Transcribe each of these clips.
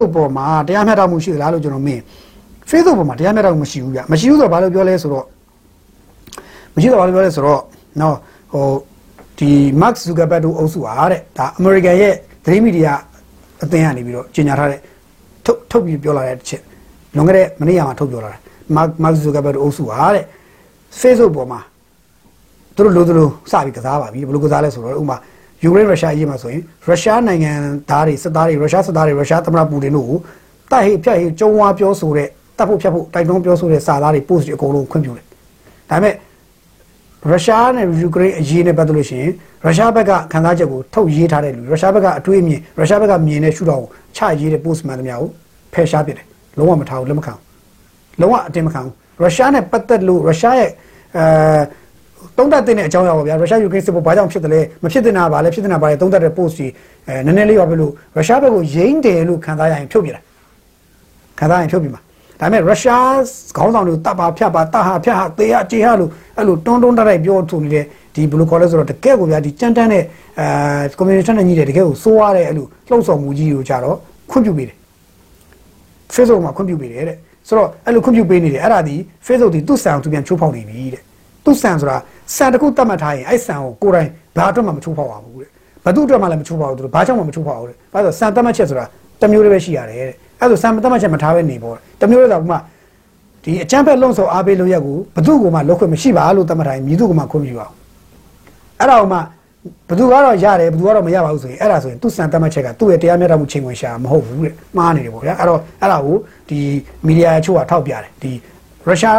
Facebook ပေါ်မှာတရားမျှတမှုရှိသလားလို့ကျွန်တော်မင်း Facebook ပေါ်မှာတရားမျှတမှုမရှိဘူးဗျမရှိဘူးဆိုတော့ဘာလို့ပြောလဲဆိုတော့မရှိတော့ဘာလို့ပြောလဲဆိုတော့နော်ဟိုဒီ Mark Zuckerberg တို့အုပ်စုဟာတဲ့ဒါ American ရဲ့သတင်းမီဒီယာအသင်းကနေပြီးတော့ကြီးညာထားတဲ့ထုတ်ထုတ်ပြီးပြောလာတဲ့တစ်ချက်လွန်ခဲ့တဲ့မနေ့ကမှထုတ်ပြောလာတယ် Mark Mark Zuckerberg တို့အုပ်စုဟာတဲ့ Facebook ပေါ်မှာသူတို့လိုသလိုစပြီးကစားပါပြီဘယ်လိုကစားလဲဆိုတော့ဥပမာ ယူကရိန်းရုရှားအရေးမှာဆိုရင်ရုရှားနိုင်ငံသားတွေစစ်သားတွေရုရှားစစ်သားတွေရုရှားသမ္မတပူတင်တို့ကိုတိုက်ဟိဖြတ်ဟိကျုံဝါပြောဆိုတဲ့တပ်ဖို့ဖြတ်ဖို့တိုက်တွန်းပြောဆိုတဲ့စာသားတွေ post တွေအကုန်လုံးခွင့်ပြုတယ်ဒါပေမဲ့ရုရှားနဲ့ယူကရိန်းအရေးနဲ့ပတ်သက်လို့ရှိရင်ရုရှားဘက်ကခံစားချက်ကိုထုတ်ရေးထားတဲ့လူရုရှားဘက်ကအတွေးအမြင်ရုရှားဘက်ကမြင်တဲ့ရှုထောင့်ကိုချရေးတဲ့ post မှန်သမျှကိုဖယ်ရှားပစ်တယ်လုံးဝမထားဘူးလက်မခံဘူးလုံးဝအတင်မခံဘူးရုရှားနဲ့ပတ်သက်လို့ရုရှားရဲ့အဲ တုံးတက်တဲ့အကြောင်းအရာပေါ့ဗျာရုရှားယူကရိန်းစစ်ပွဲဘာကြောင့်ဖြစ်တယ်လဲမဖြစ်တင်တာပါလဲဖြစ်တင်တာပါလဲတုံးတက်တဲ့ post ကြီးအဲနည်းနည်းလေးပါပဲလို့ရုရှားဘက်ကိုရင်းတယ်လို့ခံစားရရင်ဖြုတ်ပြတယ်ခံစားရင်ဖြုတ်ပြမှာဒါပေမဲ့ရုရှားခေါင်းဆောင်တွေကိုတပ်ပါဖြတ်ပါတဟာဖြတ်ဟာတေဟာကြေဟာလို့အဲ့လိုတွန်းတွန်းတိုက်တိုက်ပြောထုတ်နေတဲ့ဒီဘယ်လိုခေါ်လဲဆိုတော့တကယ့်ကိုဗျာဒီကြမ်းတမ်းတဲ့အဲကွန်မြူနတီနဲ့ညီတဲ့တကယ့်ကိုစိုးရတဲ့အဲ့လိုလှုပ်ဆောင်မှုကြီးကိုကြတော့ခွင့်ပြုပေးတယ် Facebook မှာခွင့်ပြုပေးတယ်တဲ့ဆိုတော့အဲ့လိုခွင့်ပြုပေးနေတယ်အဲ့ဒါဒီ Facebook ဒီသူ့ဆန်ကိုသူပြန်ချိုးဖောက်နေပြီတဲ့ သူ့ဆန်ဆိုတာဆန်တစ်ခုတတ်မှတ်ထားရင်အဲ့ဆန်ကိုကိုယ်တိုင်ဘာအတွက်မှမချိုးဖောက်ပါဘူးတဲ့ဘသူအတွက်မှလည်းမချိုးဖောက်ဘူးသူဘာကြောင့်မှမချိုးဖောက်ဘူးတဲ့ဘာလို့ဆန်တတ်မှတ်ချက်ဆိုတာတစ်မျိုးလေးပဲရှိရတယ်တဲ့အဲ့ဒါဆန်တတ်မှတ်ချက်မထားပဲနေပေါ့တစ်မျိုးလေးတော့ဥမာဒီအချမ်းဖက်လုံဆော်အားပေးလို့ရက်ကိုဘသူ့ကိုမှလောက်ခွင့်မရှိပါလို့တတ်မှတ်ထားရင်မြည်သူ့ကိုမှခွင့်ပြုပါအောင်အဲ့ဒါကမှဘသူကတော့ရတယ်ဘသူကတော့မရပါဘူးဆိုရင်အဲ့ဒါဆိုရင်သူ့စံတတ်မှတ်ချက်ကသူ့ရဲ့တရားမျှတမှုချိန်ခွင်ရှာမဟုတ်ဘူးတဲ့မှားနေတယ်ပေါ့ဗျာအဲ့တော့အဲ့ဒါကိုဒီမီဒီယာချို့ကထောက်ပြတယ်ဒီ ရုရှား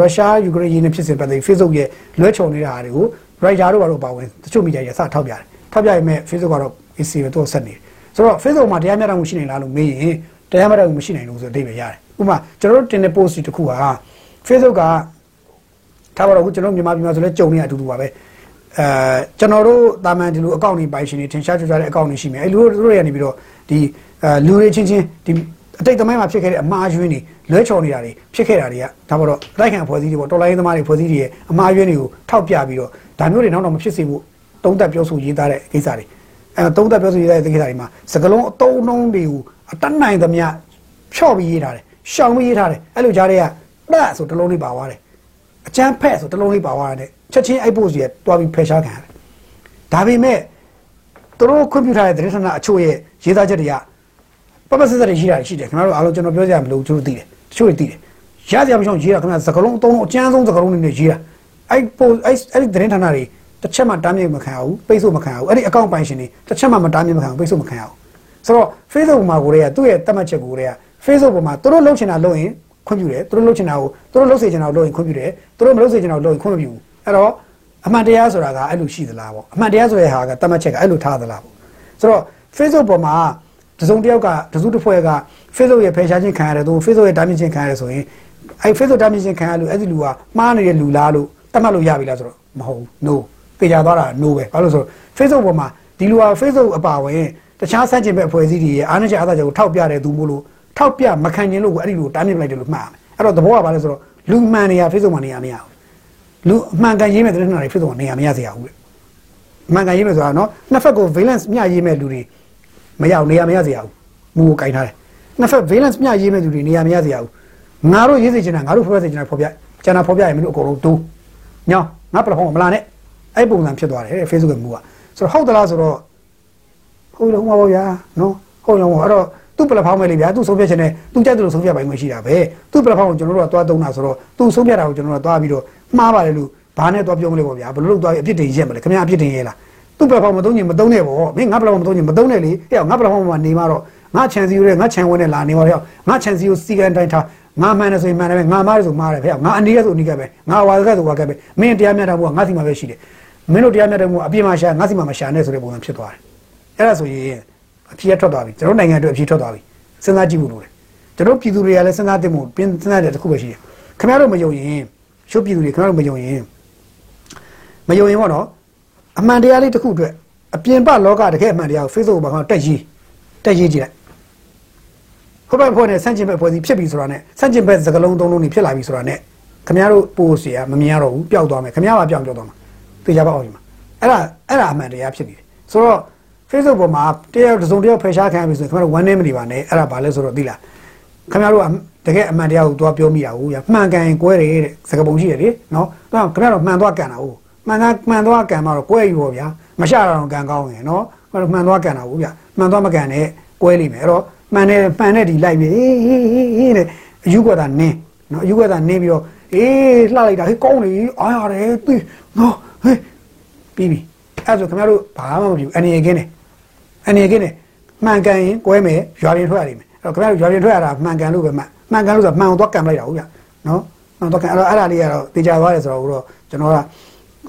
ရုရှားယူကရိန်းနဲ့ဖြစ်စဉ်ပတ်သက် Facebook ရဲ့လွှဲချုံနေတာတွေကို writer တို့ဘာလို့ပါဝင်တချို့မီဒီယာတွေစထောက်ပြတယ်ထောက်ပြရင်မဲ့ Facebook ကတော့ AC ပဲသူ့ဆက်နေတယ်ဆိုတော့ Facebook မှာတရားမျှတမှုရှိနေလားလို့မေးရင်တရားမျှတမှုမရှိနိုင်လို့ဆိုအဓိပ္ပာယ်ရတယ်ဥပမာကျွန်တော်တို့တင်တဲ့ post တစ်ခုက Facebook ကထားပါတော့အခုကျွန်တော်မြန်မာပြည်မှာဆိုလဲကြုံနေရအတူတူပါပဲအဲကျွန်တော်တို့တာမန်ဒီလိုအကောင့်တွေပိုင်ရှင်တွေထင်ရှားကြွကြတဲ့အကောင့်တွေရှိမယ်အဲလူတို့တွေကနေပြီးတော့ဒီအဲလူတွေချင်းချင်းဒီ အတိတ်သမိုင်းမှာဖြစ်ခဲ့တဲ့အမှားယွင်းတွေလွဲချော်နေတာတွေဖြစ်ခဲ့တာတွေကဒါပေါ်တော့တိုက်ခံဖွဲ့စည်းတွေပေါ့တော်လိုင်းသမားတွေဖွဲ့စည်းတွေရဲ့အမှားယွင်းတွေကိုထောက်ပြပြီးတော့ဒါမျိုးတွေနောက်တော့မဖြစ်စေဖို့တုံးသက်ပြောဆိုရေးသားတဲ့ကိစ္စတွေအဲတုံးသက်ပြောဆိုရေးသားတဲ့ကိစ္စတွေမှာစကလုံးအတုံးနှုံးတွေကိုအတတ်နိုင်သမျှဖြော့ပြီးရေးထားတယ်ရှောင်ပြီးရေးထားတယ်အဲ့လိုကြားတွေကပတ်ဆိုတလုံးလေးပါသွားတယ်အချမ်းဖက်ဆိုတလုံးလေးပါသွားတယ်ချက်ချင်းအဲ့ပို့စီကတွားပြီးဖယ်ရှားခံရတယ်ဒါပေမဲ့သူတို့ခွင့်ပြုထားတဲ့သတင်းဌာနအချို့ရဲ့ရေးသားချက်တွေက ပပစစတွေရှိတာရှိတယ်ခင်ဗျားတို့အားလုံးကျွန်တော်ပြောကြရမလို့သူတို့သိတယ်တချို့တွေသိတယ်ရစရာမရှောင်ရေးတာခင်ဗျာစကလုံးအသုံးလုံးအကျန်းဆုံးစကလုံးတွေနဲ့ရေးတာအဲ့ပို့အဲ့အဲ့ဒီသတင်းဌာနတွေတစ်ချက်မှတားမြစ်မခံရဘူးပိတ်ဆို့မခံရဘူးအဲ့ဒီအကောင့်ပိုင်ရှင်တွေတစ်ချက်မှမတားမြစ်မခံဘူးပိတ်ဆို့မခံရဘူးဆိုတော့ Facebook မှာကိုယ်တွေကသူ့ရဲ့တတ်မှတ်ချက်ကိုယ်တွေက Facebook ပေါ်မှာသူတို့လှုပ်ချင်တာလုပ်ရင်ခွင့်ပြုတယ်သူတို့လှုပ်ချင်တာကိုသူတို့လှုပ်စေချင်တာကိုလုပ်ရင်ခွင့်ပြုတယ်သူတို့မလှုပ်စေချင်တာကိုလုပ်ရင်ခွင့်မပြုဘူးအဲ့တော့အမှန်တရားဆိုတာကအဲ့လိုရှိသလားပေါ့အမှန်တရားဆိုတဲ့ဟာကတတ်မှတ်ချက်ကအဲ့လိုထားသလားပေါ့ဆိုတော့ Facebook ပေါ်မှာ တစုံတစ်ယောက်ကတစုတစ်ဖွဲ့က Facebook ရဲ့ဖယ်ရှားခြင်းခံရတယ်သူ Facebook ရဲ့တားမြစ်ခြင်းခံရတယ်ဆိုရင်အဲ့ Facebook တားမြစ်ခြင်းခံရလို့အဲ့ဒီလူကမှားနေတဲ့လူလားလို့တတ်မှတ်လို့ရပြီလားဆိုတော့မဟုတ်ဘူး no ပေကြသွားတာ no ပဲဘာလို့ဆိုတော့ Facebook ပေါ်မှာဒီလူက Facebook အပါဝင်တခြားစန့်ကျင်ဘက်အဖွဲ့အစည်းတွေရဲ့အားနည်းချက်အားသာချက်ကိုထောက်ပြတဲ့သူမို့လို့ထောက်ပြမခံခြင်းလို့ကိုအဲ့ဒီလိုတားမြစ်လိုက်တယ်လို့မှတ်ရမယ်အဲ့တော့သဘောကဘာလဲဆိုတော့လူမှန်နေရ Facebook မှာနေရမရဘူးလူအမှန်ကန်ရေးမဲ့တဲ့နေ့တွေ Facebook မှာနေရမရစေရဘူးလေအမှန်ကန်ရေးမဲ့ဆိုတာနော်နှစ်ဖက်ကို valence မျှရေးမဲ့လူတွေ မရအောင်နေရမရစေရဘူးမူကိုကင်ထားတယ်နှစ်ဖက် valence မျှရေးမဲ့လူတွေနေရမရစေရဘူးငါတို့ရေးစေချင်တာငါတို့ဖော်ပြစေချင်တာဖော်ပြကျန်တာဖော်ပြရင်မင်းတို့အကုန်လုံးတိုးညောင်းငါပလက်ဖောင်းမလာနဲ့အဲ့ပုံစံဖြစ်သွားတယ် Facebook ကမူကဆိုတော့ဟုတ်သလားဆိုတော့ဟုတ်တယ်ဟုတ်ပါဗျာနော်ဟုတ်ရောအဲ့တော့သူ့ပလက်ဖောင်းပဲလေဗျာသူ့ဆုံးဖြတ်ခြင်းနဲ့သူ့ကြိုက်တယ်လို့ဆုံးဖြတ်ပိုင်ခွင့်ရှိတာပဲသူ့ပလက်ဖောင်းကိုကျွန်တော်တို့ကသွားသုံးတာဆိုတော့သူ့ဆုံးဖြတ်တာကိုကျွန်တော်တို့ကသွားပြီးတော့မှားပါတယ်လို့ဘာနဲ့သွားပြောမလဲပေါ့ဗျာဘယ်လိုလုပ်သွားပြီးအပြစ်တင်ရက်မလဲခင်ဗျာအပြစ်တင်ရဲလား သူ့ပလက်ဖောင်းမသုံးရင်မသုံးနဲ့ပေါ့မင်းငါပလက်ဖောင်းမသုံးရင်မသုံးနဲ့လေဟဲ့ငါပလက်ဖောင်းမှာနေမှာတော့ငါချန်စီရိုးနဲ့ငါချန်ဝဲနဲ့လာနေပါတော့ငါချန်စီရိုးစီကန်တိုင်းထားငါမှန်တယ်ဆိုရင်မှန်တယ်ပဲငါမားတယ်ဆိုမားတယ်ဖေငါအနီးကဆိုအနီးကပဲငါဝါကဆိုဝါကပဲမင်းတရားမျှတမှုကငါစီမှာပဲရှိတယ်မင်းတို့တရားမျှတမှုကအပြစ်မှာရှာငါစီမှာမရှာနဲ့ဆိုတဲ့ပုံစံဖြစ်သွားတယ်အဲ့ဒါဆိုရင်အဖြေထွက်သွားပြီကျွန်တော်နိုင်ငံအတွက်အဖြေထွက်သွားပြီစဉ်းစားကြည့်ဖို့လိုတယ်ကျွန်တော်ပြည်သူတွေကလည်းစဉ်းစားသင့်ဖို့ပြင်စဉ်းစားတဲ့တစ်ခုပဲရှိတယ်ခင်ဗျားတို့မယုံရင်ရှုပ်ပြည်သူတွေခင်ဗျားတို့မယုံရင်မယုံရင်ပေါ့နော် အမှန်တရားလေးတစ်ခုအတွက်အပြင်ပလောကတကယ်အမှန်တရားကို Facebook မှာတက်ရေးတက်ရေးကြည့်လိုက်ဟိုဘက်ဖွဲ့နဲ့ဆန့်ကျင်ဘက်ဖွဲ့စီဖြစ်ပြီဆိုတာနဲ့ဆန့်ကျင်ဘက်စကလုံးသုံးလုံးနေဖြစ်လာပြီဆိုတာနဲ့ခင်ဗျားတို့ပို့စီကမမြင်ရတော့ဘူးပျောက်သွားမယ်ခင်ဗျားပါပျောက်ပျောက်သွားမှာသိကြပါအောင်ဒီမှာအဲ့ဒါအဲ့ဒါအမှန်တရားဖြစ်နေတယ်ဆိုတော့ Facebook ပေါ်မှာတယောက်တစ်စုံတစ်ယောက်ဖယ်ရှားခံရပြီဆိုရင်ခင်ဗျားတို့ဝမ်းနေမနေပါနဲ့အဲ့ဒါဘာလဲဆိုတော့သိလားခင်ဗျားတို့ကတကယ်အမှန်တရားကိုသွားပြောမိတာဟုတ်ရမှန်ကန်ရင်ကွဲတယ်တဲ့စကားပုံရှိတယ်လေနော်တော့ခင်ဗျားတို့မှန်သွားကန်တာဟုတ် မှန်သားမှန်သွားကန်မှတော့ကွဲပြီပေါ့ဗျာမရှာတော့ကန်ကောင်းရင်နော်ခင်ဗျားတို့မှန်သွားကန်တာဟုတ်ဗျာမှန်သွားမကန်နဲ့ကွဲလိမ့်မယ်အဲ့တော့မှန်တယ်မှန်တဲ့ဒီလိုက်ပြီဟေးဟေးဟေးဟေးတဲ့အယူကွက်တာနင်းနော်အယူကွက်တာနင်းပြီးတော့အေးလှလိုက်တာဟေးကောင်းလေအားရတယ်သိနော်ဟေးပြီးပြီအဲ့ဆိုခင်ဗျားတို့ဘာမှမပြုအနေရကင်းတယ်အနေကင်းနဲ့မှန်ကန်ရင်ကွဲမယ်ရွာပြင်ထွက်ရလိမ့်မယ်အဲ့တော့ခင်ဗျားတို့ရွာပြင်ထွက်ရတာမှန်ကန်လို့ပဲမှန်မှန်ကန်လို့ဆိုတာမှန်အောင်သွားကန်လိုက်တာဟုတ်ဗျနော်မှန်တော့ကန်အဲ့တော့အဲ့ဒါလေးကတော့တေချာသွားတယ်ဆိုတော့တော့ကျွန်တော်က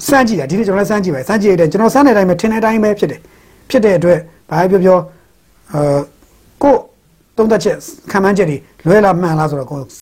စမ်းကြည့်တာဒီနေ့ကျွန်တော်လည်းစမ်းကြည့်ပါစမ်းကြည့်ရတဲ့ကျွန်တော်စမ်းတဲ့အတိုင်းပဲထင်တဲ့အတိုင်းပဲဖြစ်တယ်ဖြစ်တဲ့အတွက်ဘာပဲပြောပြောအဲကိုသုံးသက်ချက်ခံမှန်းချက်တွေလွဲလားမှန်လားဆိုတော့ကို